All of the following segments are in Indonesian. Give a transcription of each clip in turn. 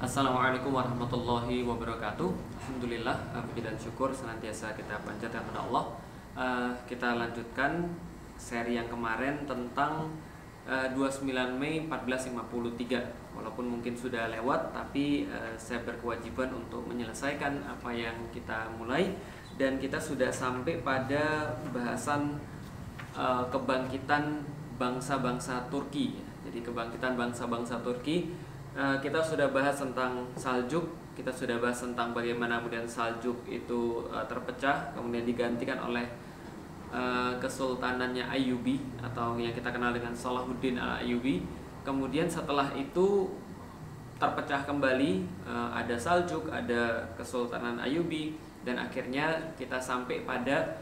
Assalamualaikum warahmatullahi wabarakatuh. Alhamdulillah, puji dan syukur senantiasa kita panjatkan kepada Allah. Uh, kita lanjutkan seri yang kemarin tentang uh, 29 Mei 1453. Walaupun mungkin sudah lewat, tapi uh, saya berkewajiban untuk menyelesaikan apa yang kita mulai dan kita sudah sampai pada bahasan kebangkitan bangsa-bangsa Turki. Jadi kebangkitan bangsa-bangsa Turki kita sudah bahas tentang Saljuk, kita sudah bahas tentang bagaimana kemudian Saljuk itu uh, terpecah, kemudian digantikan oleh uh, kesultanannya Ayyubi atau yang kita kenal dengan Salahuddin al Ayyubi. Kemudian setelah itu terpecah kembali, uh, ada Saljuk, ada Kesultanan Ayyubi, dan akhirnya kita sampai pada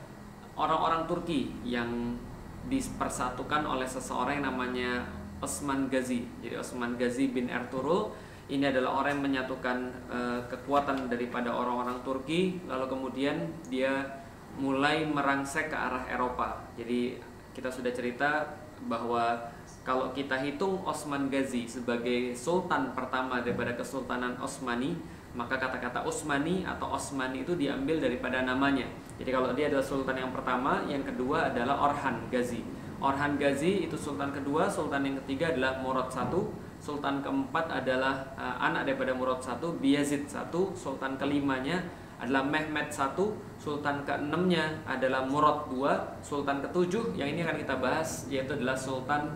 orang-orang Turki yang dipersatukan oleh seseorang yang namanya Osman Ghazi. Jadi Osman Ghazi bin Ertugrul ini adalah orang yang menyatukan uh, kekuatan daripada orang-orang Turki lalu kemudian dia mulai merangsek ke arah Eropa. Jadi kita sudah cerita bahwa kalau kita hitung Osman Ghazi sebagai sultan pertama daripada Kesultanan Osmani, maka kata-kata Osmani atau Osmani itu diambil daripada namanya. Jadi kalau dia adalah sultan yang pertama, yang kedua adalah Orhan Ghazi. Orhan Ghazi itu sultan kedua, sultan yang ketiga adalah Murad satu, sultan keempat adalah uh, anak daripada Murad satu, Biyazid satu, sultan kelimanya adalah Mehmed satu, sultan keenamnya adalah Murad dua, sultan ketujuh yang ini akan kita bahas yaitu adalah Sultan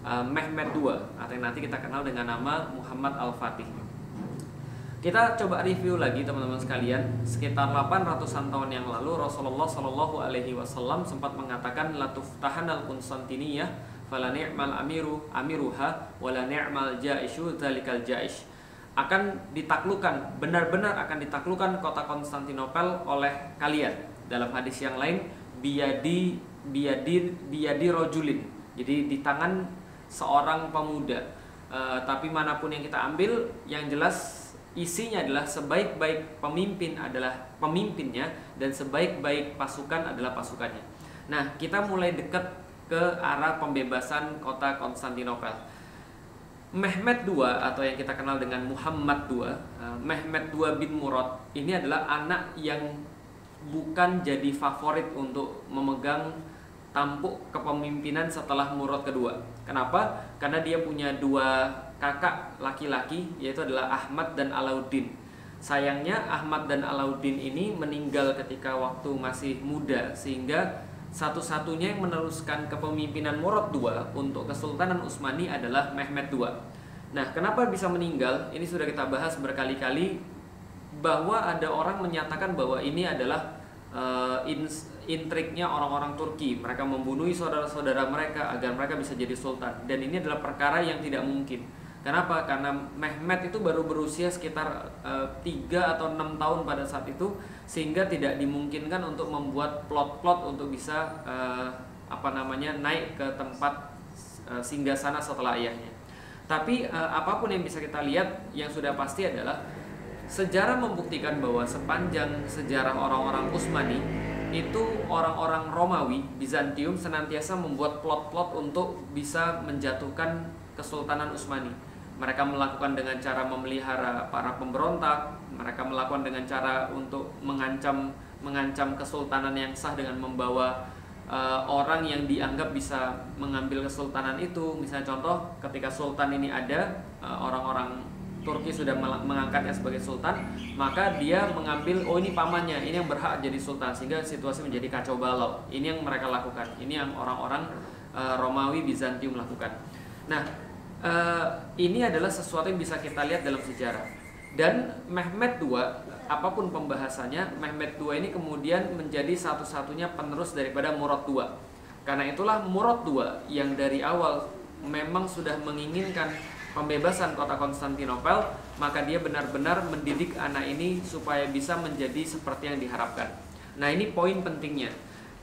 uh, Mehmed dua atau yang nanti kita kenal dengan nama Muhammad Al-Fatih. Kita coba review lagi teman-teman sekalian. Sekitar 800-an tahun yang lalu Rasulullah Shallallahu alaihi wasallam sempat mengatakan latuf tahanal Konstantiniyah fala ni'mal amiru amiruha wala ni'mal jaishu dzalikal jaish. Akan ditaklukkan, benar-benar akan ditaklukkan kota Konstantinopel oleh kalian. Dalam hadis yang lain, biadi biadi biadi rojulin. Jadi di tangan seorang pemuda. Uh, tapi mana pun yang kita ambil, yang jelas isinya adalah sebaik-baik pemimpin adalah pemimpinnya dan sebaik-baik pasukan adalah pasukannya. Nah, kita mulai dekat ke arah pembebasan kota Konstantinopel. Mehmed II atau yang kita kenal dengan Muhammad II, eh, Mehmed II bin Murad ini adalah anak yang bukan jadi favorit untuk memegang tampuk kepemimpinan setelah Murad kedua. Kenapa? Karena dia punya dua kakak laki-laki yaitu adalah Ahmad dan Alauddin. Sayangnya Ahmad dan Alauddin ini meninggal ketika waktu masih muda sehingga satu-satunya yang meneruskan kepemimpinan Murad II untuk Kesultanan Utsmani adalah Mehmed II. Nah, kenapa bisa meninggal? Ini sudah kita bahas berkali-kali bahwa ada orang menyatakan bahwa ini adalah uh, intriknya orang-orang Turki. Mereka membunuh saudara-saudara mereka agar mereka bisa jadi sultan. Dan ini adalah perkara yang tidak mungkin Kenapa? Karena Mehmet itu baru berusia sekitar uh, eh, 3 atau 6 tahun pada saat itu sehingga tidak dimungkinkan untuk membuat plot-plot untuk bisa uh, apa namanya naik ke tempat uh, singgah sana setelah ayahnya. Tapi uh, apa pun yang bisa kita lihat yang sudah pasti adalah sejarah membuktikan bahwa sepanjang sejarah orang-orang Utsmani itu orang-orang Romawi Bizantium senantiasa membuat plot-plot untuk bisa menjatuhkan Kesultanan Utsmani mereka melakukan dengan cara memelihara para pemberontak, mereka melakukan dengan cara untuk mengancam mengancam kesultanan yang sah dengan membawa uh, orang yang dianggap bisa mengambil kesultanan itu. Misalnya contoh ketika sultan ini ada eh, orang-orang Turki sudah mengangkatnya sebagai sultan, maka dia mengambil oh ini pamannya, ini yang berhak jadi sultan sehingga situasi menjadi kacau balau. Ini yang mereka lakukan. Ini yang orang-orang uh, Romawi Bizantium lakukan. Nah, uh, ini adalah sesuatu yang bisa kita lihat dalam sejarah. Dan Mehmet II, apa pun pembahasannya, Mehmet II ini kemudian menjadi satu-satunya penerus daripada Murad II. Karena itulah Murad II yang dari awal memang sudah menginginkan pembebasan kota Konstantinopel, maka dia benar-benar mendidik anak ini supaya bisa menjadi seperti yang diharapkan. Nah, ini poin pentingnya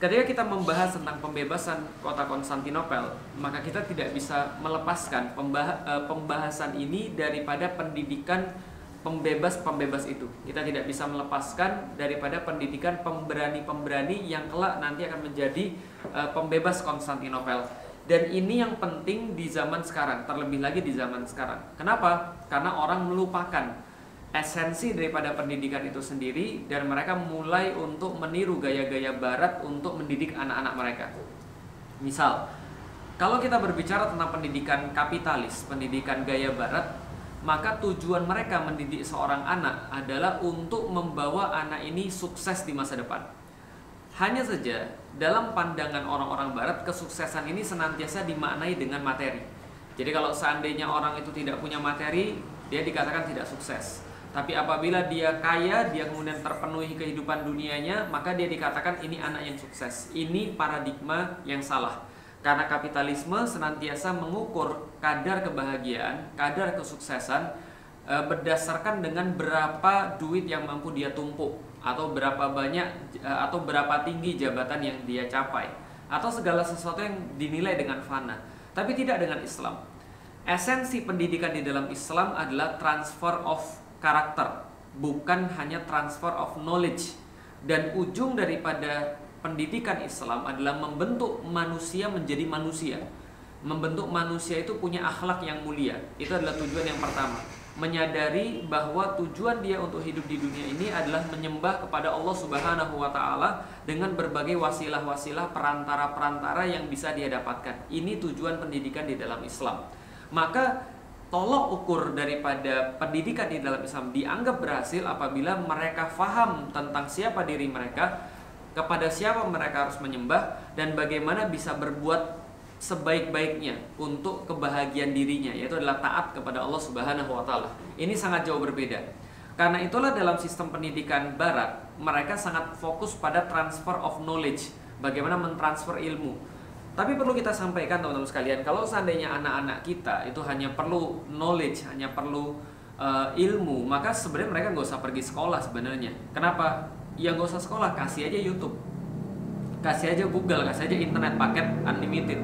Ketika kita membahas tentang pembebasan kota Konstantinopel, maka kita tidak bisa melepaskan eh, pembahasan ini daripada pendidikan pembebas-pembebas itu. Kita tidak bisa melepaskan daripada pendidikan pemberani-pemberani yang kelak nanti akan menjadi eh, pembebas Konstantinopel. Dan ini yang penting di zaman sekarang, terlebih lagi di zaman sekarang. Kenapa? Karena orang melupakan esensi daripada pendidikan itu sendiri dan mereka mulai untuk meniru gaya-gaya barat untuk mendidik anak-anak mereka. Misal, kalau kita berbicara tentang pendidikan kapitalis, pendidikan gaya barat, maka tujuan mereka mendidik seorang anak adalah untuk membawa anak ini sukses di masa depan. Hanya saja dalam pandangan orang-orang barat kesuksesan ini senantiasa dimaknai dengan materi. Jadi kalau seandainya orang itu tidak punya materi, dia dikatakan tidak sukses. Tapi apabila dia kaya, dia kemudian terpenuhi kehidupan dunianya, maka dia dikatakan ini anak yang sukses. Ini paradigma yang salah. Karena kapitalisme senantiasa mengukur kadar kebahagiaan, kadar kesuksesan e, berdasarkan dengan berapa duit yang mampu dia tumpuk atau berapa banyak e, atau berapa tinggi jabatan yang dia capai atau segala sesuatu yang dinilai dengan fana tapi tidak dengan Islam esensi pendidikan di dalam Islam adalah transfer of karakter bukan hanya transfer of knowledge dan ujung daripada pendidikan Islam adalah membentuk manusia menjadi manusia membentuk manusia itu punya akhlak yang mulia itu adalah tujuan yang pertama menyadari bahwa tujuan dia untuk hidup di dunia ini adalah menyembah kepada Allah Subhanahu wa taala dengan berbagai wasilah-wasilah perantara-perantara yang bisa dia dapatkan. Ini tujuan pendidikan di dalam Islam. Maka tolok ukur daripada pendidikan di dalam Islam dianggap berhasil apabila mereka faham tentang siapa diri mereka, kepada siapa mereka harus menyembah dan bagaimana bisa berbuat sebaik-baiknya untuk kebahagiaan dirinya yaitu adalah taat kepada Allah Subhanahu wa taala. Ini sangat jauh berbeda. Karena itulah dalam sistem pendidikan barat mereka sangat fokus pada transfer of knowledge, bagaimana mentransfer ilmu. Tapi perlu kita sampaikan teman-teman sekalian, kalau seandainya anak-anak kita itu hanya perlu knowledge, hanya perlu uh, ilmu, maka sebenarnya mereka nggak usah pergi sekolah sebenarnya. Kenapa? Ya nggak usah sekolah, kasih aja YouTube, kasih aja Google, kasih aja internet paket unlimited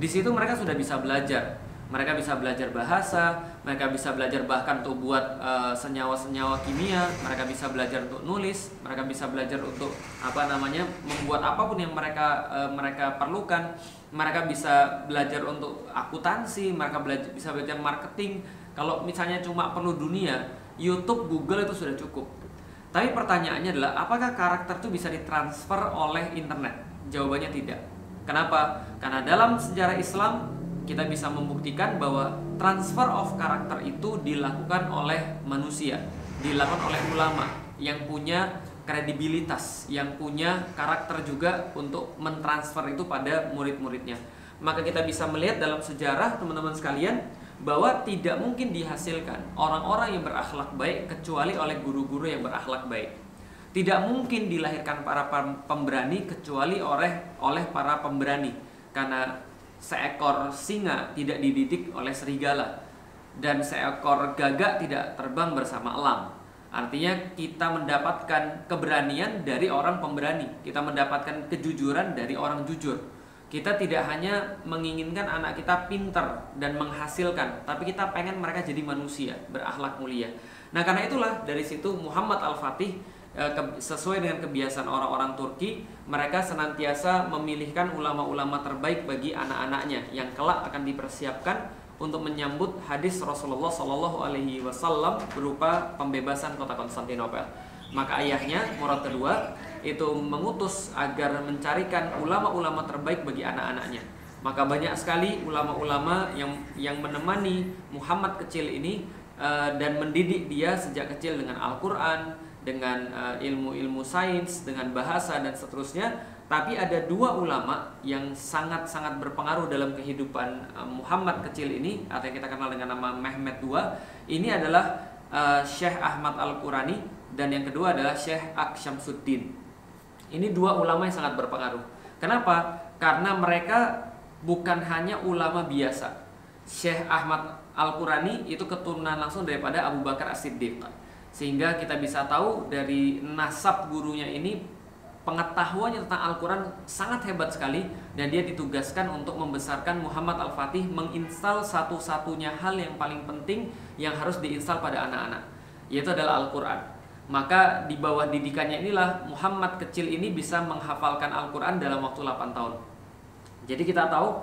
di situ mereka sudah bisa belajar mereka bisa belajar bahasa, mereka bisa belajar bahkan untuk buat senyawa senyawa-senyawa kimia, mereka bisa belajar untuk nulis, mereka bisa belajar untuk apa namanya membuat apa pun yang mereka uh, mereka perlukan, mereka bisa belajar untuk akuntansi, mereka belajar bisa belajar marketing. Kalau misalnya cuma perlu dunia, YouTube, Google itu sudah cukup. Tapi pertanyaannya adalah apakah karakter itu bisa ditransfer oleh internet? Jawabannya tidak. Kenapa? Karena dalam sejarah Islam kita bisa membuktikan bahwa transfer of karakter itu dilakukan oleh manusia, dilakukan oleh ulama yang punya kredibilitas, yang punya karakter juga untuk mentransfer itu pada murid-muridnya. Maka kita bisa melihat dalam sejarah teman-teman sekalian bahwa tidak mungkin dihasilkan orang-orang yang berakhlak baik kecuali oleh guru-guru yang berakhlak baik. Tidak mungkin dilahirkan para pemberani kecuali oleh oleh para pemberani karena seekor singa tidak dididik oleh serigala dan seekor gagak tidak terbang bersama elang. Artinya kita mendapatkan keberanian dari orang pemberani, kita mendapatkan kejujuran dari orang jujur. Kita tidak hanya menginginkan anak kita pinter dan menghasilkan, tapi kita pengen mereka jadi manusia, berakhlak mulia. Nah, karena itulah dari situ Muhammad Al-Fatih Eh, sesuai dengan kebiasaan orang-orang Turki, mereka senantiasa memilihkan ulama-ulama terbaik bagi anak-anaknya yang kelak akan dipersiapkan untuk menyambut hadis Rasulullah Shallallahu Alaihi Wasallam berupa pembebasan kota Konstantinopel. Maka ayahnya Murad kedua itu mengutus agar mencarikan ulama-ulama terbaik bagi anak-anaknya. Maka banyak sekali ulama-ulama yang yang menemani Muhammad kecil ini uh, dan mendidik dia sejak kecil dengan Al-Quran, dengan eh, ilmu-ilmu sains, dengan bahasa dan seterusnya. Tapi ada dua ulama yang sangat-sangat berpengaruh dalam kehidupan uh, Muhammad kecil ini atau yang kita kenal dengan nama Mehmet II. Ini adalah uh, Syekh Ahmad Al-Qurani dan yang kedua adalah Syekh Ak Syamsuddin. Ini dua ulama yang sangat berpengaruh. Kenapa? Karena mereka bukan hanya ulama biasa. Syekh Ahmad Al-Qurani itu keturunan langsung daripada Abu Bakar As-Siddiq sehingga kita bisa tahu dari nasab gurunya ini pengetahuannya tentang Al-Quran sangat hebat sekali. Dan dia ditugaskan untuk membesarkan Muhammad Al-Fatih menginstal satu-satunya hal yang paling penting yang harus diinstal pada anak-anak yaitu adalah Al-Quran. Maka di bawah didikannya inilah Muhammad kecil ini bisa menghafalkan Al-Quran dalam waktu 8 tahun. Jadi kita tahu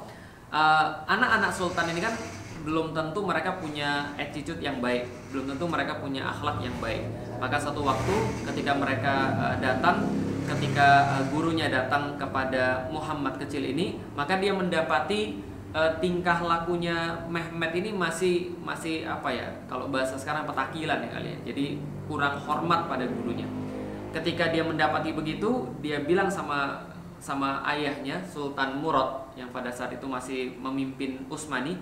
anak-anak sultan ini kan belum tentu mereka punya attitude yang baik, belum tentu mereka punya akhlak yang baik. Maka satu waktu ketika mereka uh, datang, ketika uh, gurunya datang kepada Muhammad kecil ini, maka dia mendapati uh, tingkah lakunya Mehmet ini masih masih apa ya? Kalau bahasa sekarang petakilan ya kali ya. Jadi kurang hormat pada gurunya. Ketika dia mendapati begitu, dia bilang sama sama ayahnya Sultan Murad yang pada saat itu masih memimpin Utsmani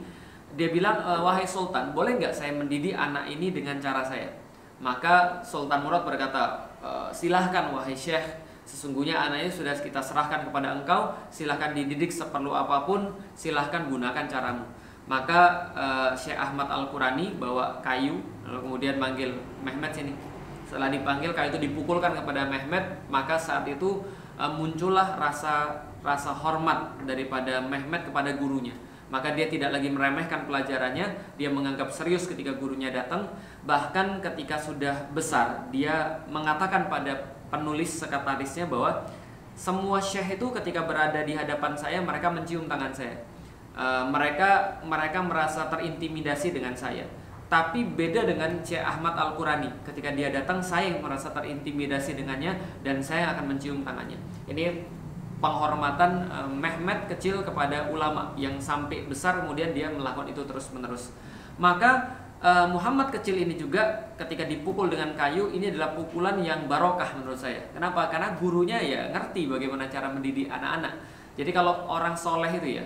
dia bilang e, wahai sultan boleh nggak saya mendidik anak ini dengan cara saya? Maka Sultan Murad berkata e, silahkan wahai syekh. Sesungguhnya anaknya sudah kita serahkan kepada engkau. Silahkan dididik seperlu apa pun. Silahkan gunakan caramu. Maka uh, Syekh Ahmad Al Qurani bawa kayu lalu kemudian manggil Mehmet sini. Setelah dipanggil kayu itu dipukulkan kepada Mehmet. Maka saat itu uh, muncullah rasa rasa hormat daripada Mehmet kepada gurunya maka dia tidak lagi meremehkan pelajarannya, dia menganggap serius ketika gurunya datang, bahkan ketika sudah besar dia mengatakan pada penulis sekretarisnya bahwa semua syekh itu ketika berada di hadapan saya mereka mencium tangan saya. E, mereka mereka merasa terintimidasi dengan saya. Tapi beda dengan Syekh Ahmad Al-Qurani. Ketika dia datang saya yang merasa terintimidasi dengannya dan saya akan mencium tangannya. Ini penghormatan uh, Mehmet kecil kepada ulama yang sampai besar kemudian dia melakukan itu terus menerus maka uh, Muhammad kecil ini juga ketika dipukul dengan kayu ini adalah pukulan yang barokah menurut saya. Kenapa? Karena gurunya ya ngerti bagaimana cara mendidik anak-anak. Jadi kalau orang soleh itu ya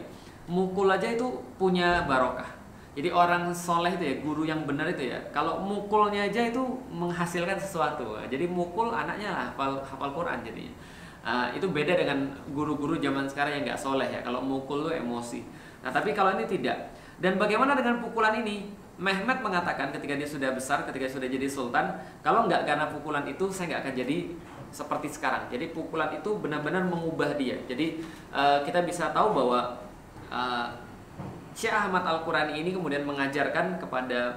mukul aja itu punya barokah. Jadi orang soleh itu ya guru yang benar itu ya kalau mukulnya aja itu menghasilkan sesuatu. Jadi mukul anaknya lah hafal hafal Quran jadinya Uh, itu beda dengan guru-guru zaman sekarang yang nggak soleh ya. Kalau mukul lu emosi. Nah tapi kalau ini tidak. Dan bagaimana dengan pukulan ini? Mehmet mengatakan ketika dia sudah besar, ketika sudah jadi sultan, kalau nggak karena pukulan itu saya nggak akan jadi seperti sekarang. Jadi pukulan itu benar-benar mengubah dia. Jadi uh, kita bisa tahu bahwa uh, Syekh Ahmad Al-Qurani ini kemudian mengajarkan kepada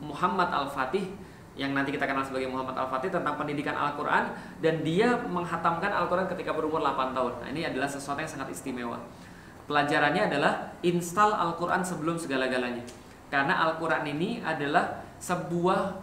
Muhammad Al-Fatih yang nanti kita kenal sebagai Muhammad Al-Fatih tentang pendidikan Al-Quran dan dia menghatamkan Al-Quran ketika berumur 8 tahun. Nah, ini adalah sesuatu yang sangat istimewa. Pelajarannya adalah install Al-Quran sebelum segala-galanya. Karena Al-Quran ini adalah sebuah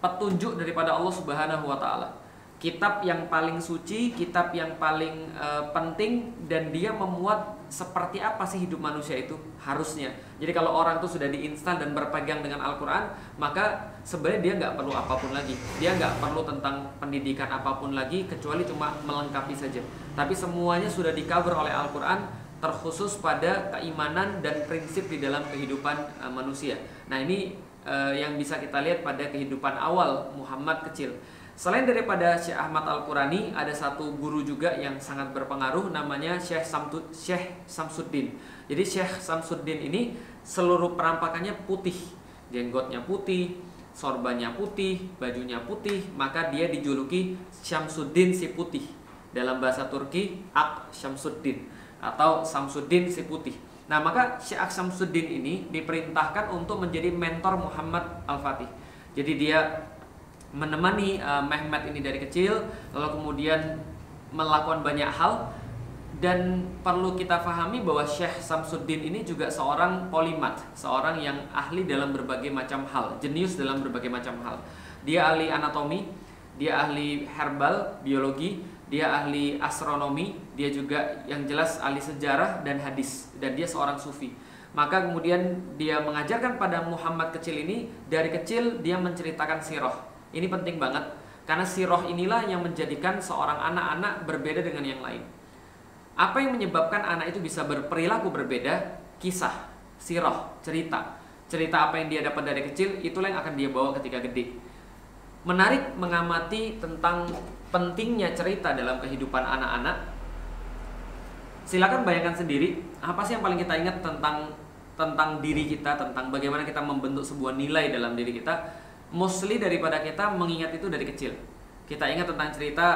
petunjuk daripada Allah Subhanahu wa taala kitab yang paling suci, kitab yang paling uh, penting dan dia memuat seperti apa sih hidup manusia itu harusnya. Jadi kalau orang itu sudah diinstal dan berpegang dengan Al-Quran, maka sebenarnya dia nggak perlu apa pun lagi. Dia nggak perlu tentang pendidikan apa pun lagi kecuali cuma melengkapi saja. Tapi semuanya sudah di cover oleh Al-Quran terkhusus pada keimanan dan prinsip di dalam kehidupan uh, manusia. Nah ini uh, yang bisa kita lihat pada kehidupan awal Muhammad kecil. Selain daripada Syekh Ahmad Al-Qurani, ada satu guru juga yang sangat berpengaruh namanya Syekh Samtu, Syekh Samsuddin. Jadi Syekh Samsuddin ini seluruh perampakannya putih, jenggotnya putih, sorbannya putih, bajunya putih, maka dia dijuluki Syamsuddin si putih. Dalam bahasa Turki, Ak Syamsuddin atau Samsuddin si putih. Nah, maka Syekh Samsuddin ini diperintahkan untuk menjadi mentor Muhammad Al-Fatih. Jadi dia menemani uh, Mehmet ini dari kecil lalu kemudian melakukan banyak hal dan perlu kita pahami bahwa Syekh Samsuddin ini juga seorang polimat, seorang yang ahli dalam berbagai macam hal, jenius dalam berbagai macam hal. Dia ahli anatomi, dia ahli herbal, biologi, dia ahli astronomi, dia juga yang jelas ahli sejarah dan hadis dan dia seorang sufi. Maka kemudian dia mengajarkan pada Muhammad kecil ini dari kecil dia menceritakan sirah ini penting banget karena siroh inilah yang menjadikan seorang anak-anak berbeda dengan yang lain. Apa yang menyebabkan anak itu bisa berperilaku berbeda? Kisah, siroh, cerita. Cerita apa yang dia dapat dari kecil, itulah yang akan dia bawa ketika gede. Menarik mengamati tentang pentingnya cerita dalam kehidupan anak-anak. Silakan bayangkan sendiri, apa sih yang paling kita ingat tentang tentang diri kita, tentang bagaimana kita membentuk sebuah nilai dalam diri kita mostly daripada kita mengingat itu dari kecil. Kita ingat tentang cerita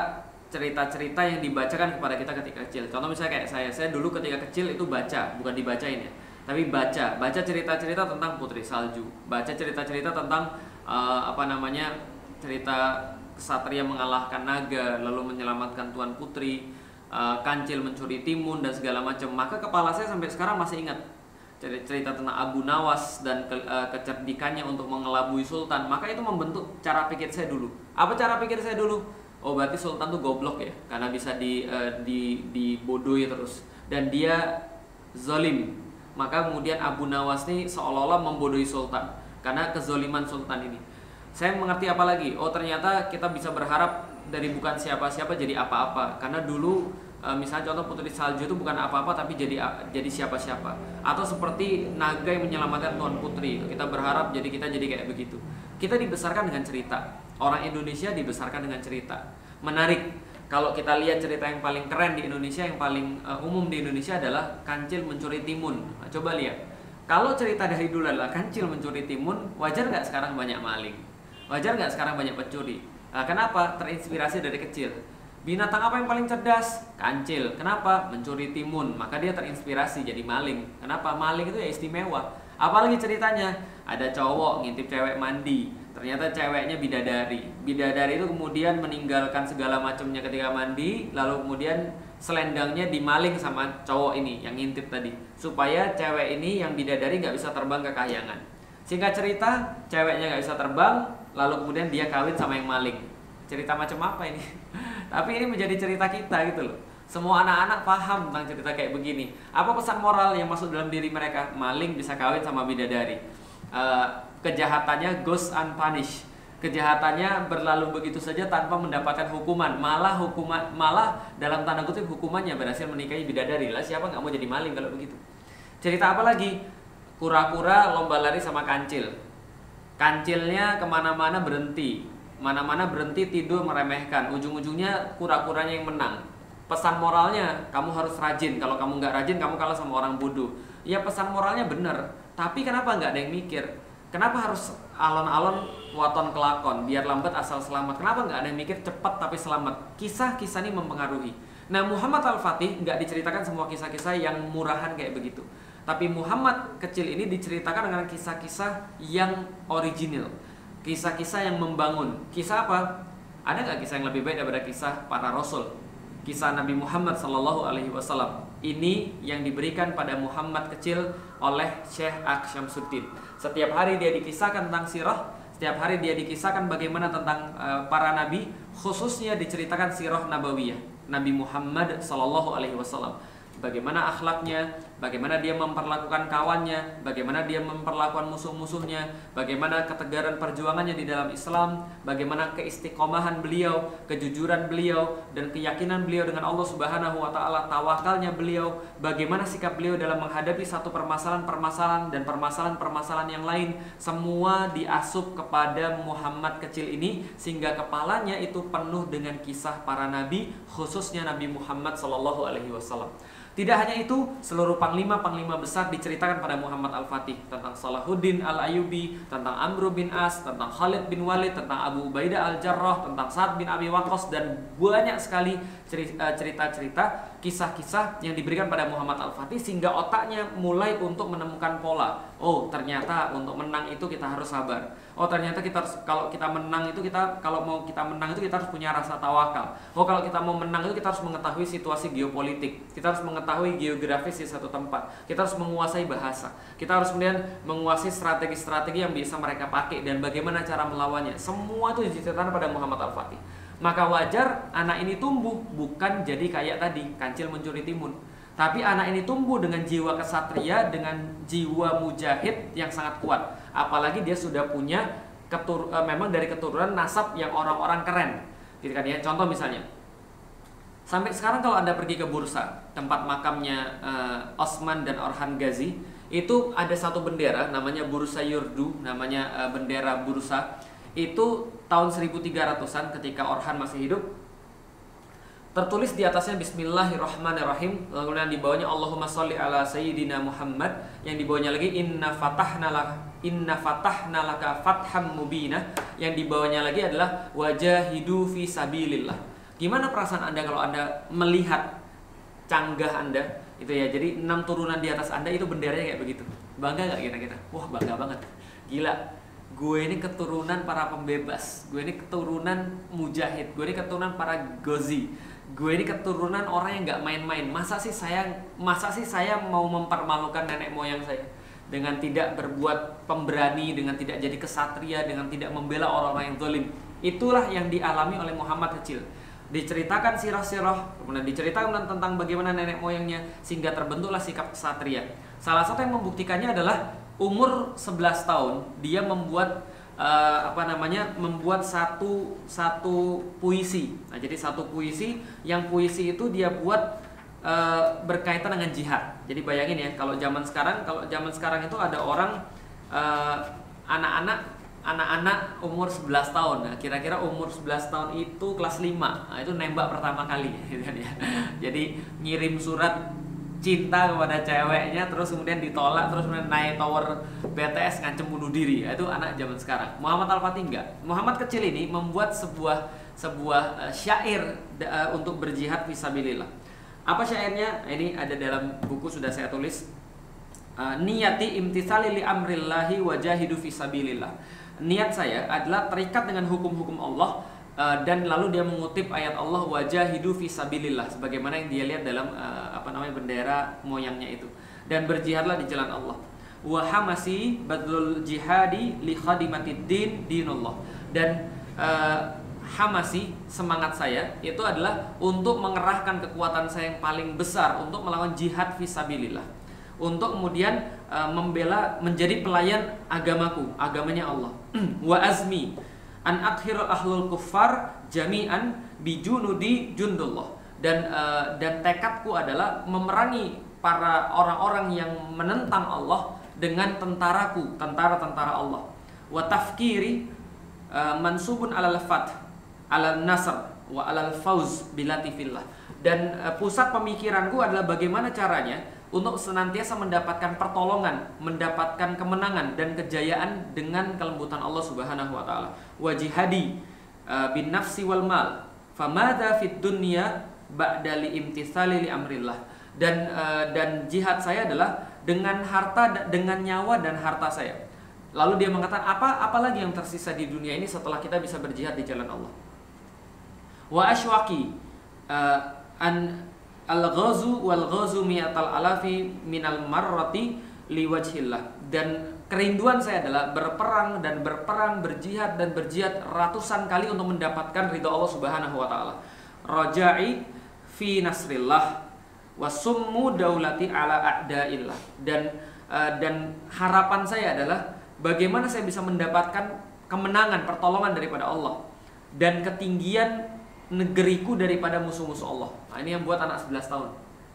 cerita-cerita yang dibacakan kepada kita ketika kecil. Contoh misalnya kayak saya, saya dulu ketika kecil itu baca, bukan dibacain ya, tapi baca, baca cerita-cerita tentang putri salju, baca cerita-cerita tentang uh, apa namanya cerita kesatria mengalahkan naga, lalu menyelamatkan tuan putri, uh, kancil mencuri timun dan segala macam maka kepala saya sampai sekarang masih ingat cerita tentang Abu Nawas dan ke, uh, kecerdikannya untuk mengelabui sultan. Maka itu membentuk cara pikir saya dulu. Apa cara pikir saya dulu? Oh berarti sultan tuh goblok ya karena bisa di uh, di dibodohi terus. Dan dia zalim maka kemudian Abu Nawas ini seolah-olah membodohi sultan karena kezoliman sultan ini. Saya mengerti apa lagi? Oh ternyata kita bisa berharap dari bukan siapa-siapa jadi apa-apa. Karena dulu Eh, misalnya contoh putri salju itu bukan apa-apa tapi jadi jadi siapa-siapa. Atau seperti naga yang menyelamatkan tuan putri. Kita berharap jadi kita jadi kayak begitu. Kita dibesarkan dengan cerita. Orang Indonesia dibesarkan dengan cerita. Menarik. Kalau kita lihat cerita yang paling keren di Indonesia yang paling uh, umum di Indonesia adalah kancil mencuri timun. Nah, coba lihat. Kalau cerita dari dulu adalah kancil mencuri timun wajar nggak sekarang banyak maling? Wajar nggak sekarang banyak pencuri? Nah, kenapa? Terinspirasi dari kecil Binatang apa yang paling cerdas? Kancil. Kenapa? Mencuri timun. Maka dia terinspirasi jadi maling. Kenapa? Maling itu ya istimewa. Apalagi ceritanya? Ada cowok ngintip cewek mandi. Ternyata ceweknya bidadari. Bidadari itu kemudian meninggalkan segala macamnya ketika mandi, lalu kemudian selendangnya dimaling sama cowok ini yang ngintip tadi, supaya cewek ini yang bidadari nggak bisa terbang ke kahyangan. Singkat cerita, ceweknya nggak bisa terbang, lalu kemudian dia kawin sama yang maling. Cerita macam apa ini? Tapi ini menjadi cerita kita gitu loh. Semua anak-anak paham tentang cerita kayak begini. Apa pesan moral yang masuk dalam diri mereka? Maling bisa kawin sama bidadari. Uh, kejahatannya goes unpunished. Kejahatannya berlalu begitu saja tanpa mendapatkan hukuman. Malah hukuman malah dalam tanda kutip hukumannya berhasil menikahi bidadari. Lah siapa nggak mau jadi maling kalau begitu? Cerita apa lagi? Kura-kura lomba lari sama kancil. Kancilnya ke mana-mana berhenti mana-mana berhenti tidur meremehkan. Ujung-ujungnya kura-kuranya yang menang. Pesan moralnya kamu harus rajin. Kalau kamu nggak rajin kamu kalah sama orang bodoh. Ya pesan moralnya benar. Tapi kenapa nggak ada yang mikir? Kenapa harus alon-alon waton kelakon biar lambat asal selamat? Kenapa nggak ada yang mikir cepat tapi selamat? Kisah-kisah ini mempengaruhi. Nah Muhammad Al-Fatih nggak diceritakan semua kisah-kisah yang murahan kayak begitu. Tapi Muhammad kecil ini diceritakan dengan kisah-kisah yang original kisah-kisah yang membangun. Kisah apa? Ada nggak kisah yang lebih baik daripada kisah para rasul? Kisah Nabi Muhammad Sallallahu Alaihi Wasallam. Ini yang diberikan pada Muhammad kecil oleh Syekh Aksyamsuddin. Setiap hari dia dikisahkan tentang sirah, setiap hari dia dikisahkan bagaimana tentang uh, para nabi, khususnya diceritakan sirah nabawiyah Nabi Muhammad Sallallahu Alaihi Wasallam bagaimana akhlaknya, bagaimana dia memperlakukan kawannya, bagaimana dia memperlakukan musuh-musuhnya, bagaimana ketegaran perjuangannya di dalam Islam, bagaimana keistiqomahan beliau, kejujuran beliau dan keyakinan beliau dengan Allah Subhanahu wa taala, tawakalnya beliau, bagaimana sikap beliau dalam menghadapi satu permasalahan-permasalahan dan permasalahan-permasalahan yang lain, semua diasup kepada Muhammad kecil ini sehingga kepalanya itu penuh dengan kisah para nabi, khususnya Nabi Muhammad sallallahu alaihi wasallam. Tidak hanya itu, seluruh panglima-panglima besar diceritakan pada Muhammad Al-Fatih tentang Salahuddin Al-Ayubi, tentang Amr bin As, tentang Khalid bin Walid, tentang Abu Ubaidah Al-Jarrah, tentang Sa'ad bin Abi Waqqas dan banyak sekali eh, cerita-cerita, kisah-kisah yang diberikan pada Muhammad Al-Fatih sehingga otaknya mulai untuk menemukan pola. Oh, ternyata untuk menang itu kita harus sabar. Oh ternyata kita harus kalau kita menang itu kita kalau mau kita menang itu kita harus punya rasa tawakal. Oh kalau kita mau menang itu kita harus mengetahui situasi geopolitik. Kita harus mengetahui geografis di satu tempat. Kita harus menguasai bahasa. Kita harus kemudian menguasai strategi-strategi yang bisa mereka pakai dan bagaimana cara melawannya. Semua itu diceritakan pada Muhammad Al-Fatih maka wajar anak ini tumbuh bukan jadi kayak tadi kancil mencuri timun tapi anak ini tumbuh dengan jiwa kesatria, dengan jiwa mujahid yang sangat kuat. Apalagi dia sudah punya ketur, uh, memang dari keturunan nasab yang orang-orang keren. Gitu kan ya. Contoh misalnya, sampai sekarang kalau anda pergi ke bursa tempat makamnya uh, Osman dan Orhan Ghazi itu ada satu bendera namanya Bursa Yurdu namanya uh, bendera bursa itu tahun 1300-an ketika Orhan masih hidup tertulis di atasnya Bismillahirrahmanirrahim lalu kemudian di bawahnya Allahumma sholli ala sayyidina Muhammad yang di bawahnya lagi inna fatahna laka inna fatahna laka fatham mubina yang di bawahnya lagi adalah wajahidu fi sabilillah. Gimana perasaan anda kalau anda melihat canggah anda? Itu ya jadi enam turunan di atas anda itu benderanya kayak begitu. Bangga nggak kira-kira? Wah bangga banget. Gila gue ini keturunan para pembebas, gue ini keturunan mujahid, gue ini keturunan para gozi, gue ini keturunan orang yang nggak main-main. Masa sih saya, masa sih saya mau mempermalukan nenek moyang saya dengan tidak berbuat pemberani, dengan tidak jadi kesatria, dengan tidak membela orang-orang yang zalim. Itulah yang dialami oleh Muhammad kecil. Diceritakan sirah-sirah, kemudian diceritakan tentang bagaimana nenek moyangnya sehingga terbentuklah sikap kesatria. Salah satu yang membuktikannya adalah umur 11 tahun dia membuat uh, apa namanya membuat satu satu puisi. Nah, jadi satu puisi yang puisi itu dia buat uh, berkaitan dengan jihad. Jadi bayangin ya kalau zaman sekarang kalau zaman sekarang itu ada orang uh, anak-anak anak-anak umur 11 tahun. Nah, kira-kira umur 11 tahun itu kelas 5. Nah, itu nembak pertama kali gitu kan ya. Jadi ngirim surat cinta kepada ceweknya terus kemudian ditolak terus kemudian naik tower BTS ngancem bunuh diri. Itu anak zaman sekarang. Muhammad Al Fatih enggak. Muhammad kecil ini membuat sebuah sebuah uh, syair uh, untuk berjihad visabilillah apa syairnya? Ini ada dalam buku sudah saya tulis. Uh, niyati imtithali li amrillahi wajahidu visabilillah niat saya adalah terikat dengan hukum-hukum Allah Uh, dan lalu dia mengutip ayat Allah wajah hidup visabilillah sebagaimana yang dia lihat dalam uh, apa namanya bendera moyangnya itu. Dan berjihadlah di jalan Allah. Wa hamasi badlul jihadi li khadimatid din dinullah. Dan uh, hamasi semangat saya itu adalah untuk mengerahkan kekuatan saya yang paling besar untuk melawan jihad visabilillah untuk kemudian uh, membela menjadi pelayan agamaku agamanya Allah. Wa azmi an akhirul ahlul kuffar jami'an bijunudi jundullah dan uh, dan tekadku adalah memerangi para orang-orang yang menentang Allah dengan tentaraku, tentara-tentara Allah. Wa tafkiri uh, mansubun alal fath, alal nasr wa alal fauz bilatifillah. Dan uh, pusat pemikiranku adalah bagaimana caranya untuk senantiasa mendapatkan pertolongan, mendapatkan kemenangan dan kejayaan dengan kelembutan Allah Subhanahu wa taala. Wajihadi uh, bin nafsi wal mal. Famada fit dunya ba'da li imtithali li amrillah. Dan uh, dan jihad saya adalah dengan harta dengan nyawa dan harta saya. Lalu dia mengatakan apa apalagi yang tersisa di dunia ini setelah kita bisa berjihad di jalan Allah. Wa ashwaki uh, an al-ghazu wal ghazu mi'atal alafi minal marrati liwajhillah. Dan kerinduan saya adalah berperang dan berperang berjihad dan berjihad ratusan kali untuk mendapatkan ridha Allah Subhanahu wa taala. Raja'i fi nasrillah wasummu daulati ala a'daillah. Dan uh, dan harapan saya adalah bagaimana saya bisa mendapatkan kemenangan pertolongan daripada Allah. Dan ketinggian negeriku daripada musuh-musuh Allah. Nah, ini yang buat anak 11 tahun.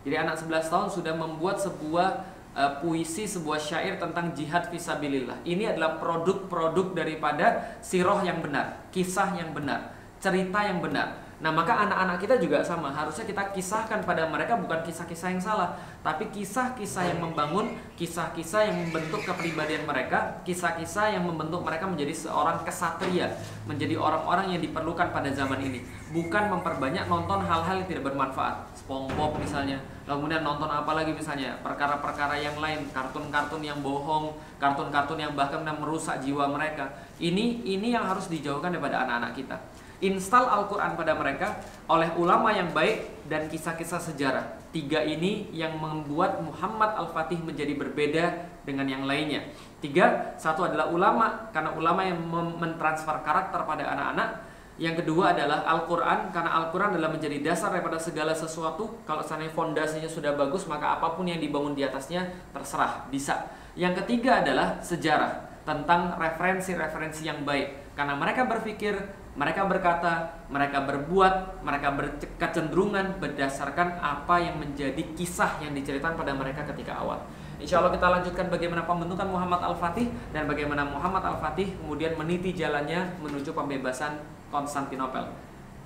Jadi anak 11 tahun sudah membuat sebuah uh, puisi, sebuah syair tentang jihad visabilillah. Ini adalah produk-produk daripada sirah yang benar, kisah yang benar, cerita yang benar. Nah, maka anak-anak kita juga sama. Harusnya kita kisahkan pada mereka bukan kisah-kisah yang salah, tapi kisah-kisah yang membangun, kisah-kisah yang membentuk kepribadian mereka, kisah-kisah yang membentuk mereka menjadi seorang kesatria, menjadi orang-orang yang diperlukan pada zaman ini. Bukan memperbanyak nonton hal-hal yang tidak bermanfaat. SpongeBob misalnya, kemudian nonton apa lagi misalnya, perkara-perkara yang lain, kartun-kartun yang bohong, kartun-kartun yang bahkan merusak jiwa mereka. Ini ini yang harus dijauhkan daripada anak-anak kita install Al-Quran pada mereka oleh ulama yang baik dan kisah-kisah sejarah. Tiga ini yang membuat Muhammad Al-Fatih menjadi berbeda dengan yang lainnya. Tiga, satu adalah ulama, karena ulama yang mentransfer karakter pada anak-anak. Yang kedua adalah Al-Quran, karena Al-Quran adalah menjadi dasar daripada segala sesuatu. Kalau seandainya fondasinya sudah bagus, maka apa pun yang dibangun di atasnya terserah, bisa. Yang ketiga adalah sejarah, tentang referensi-referensi yang baik. Karena mereka berpikir mereka berkata, mereka berbuat, mereka berkecenderungan berdasarkan apa yang menjadi kisah yang diceritakan pada mereka ketika awal. Insya Allah kita lanjutkan bagaimana pembentukan Muhammad Al-Fatih dan bagaimana Muhammad Al-Fatih kemudian meniti jalannya menuju pembebasan Konstantinopel.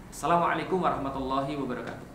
Assalamualaikum warahmatullahi wabarakatuh.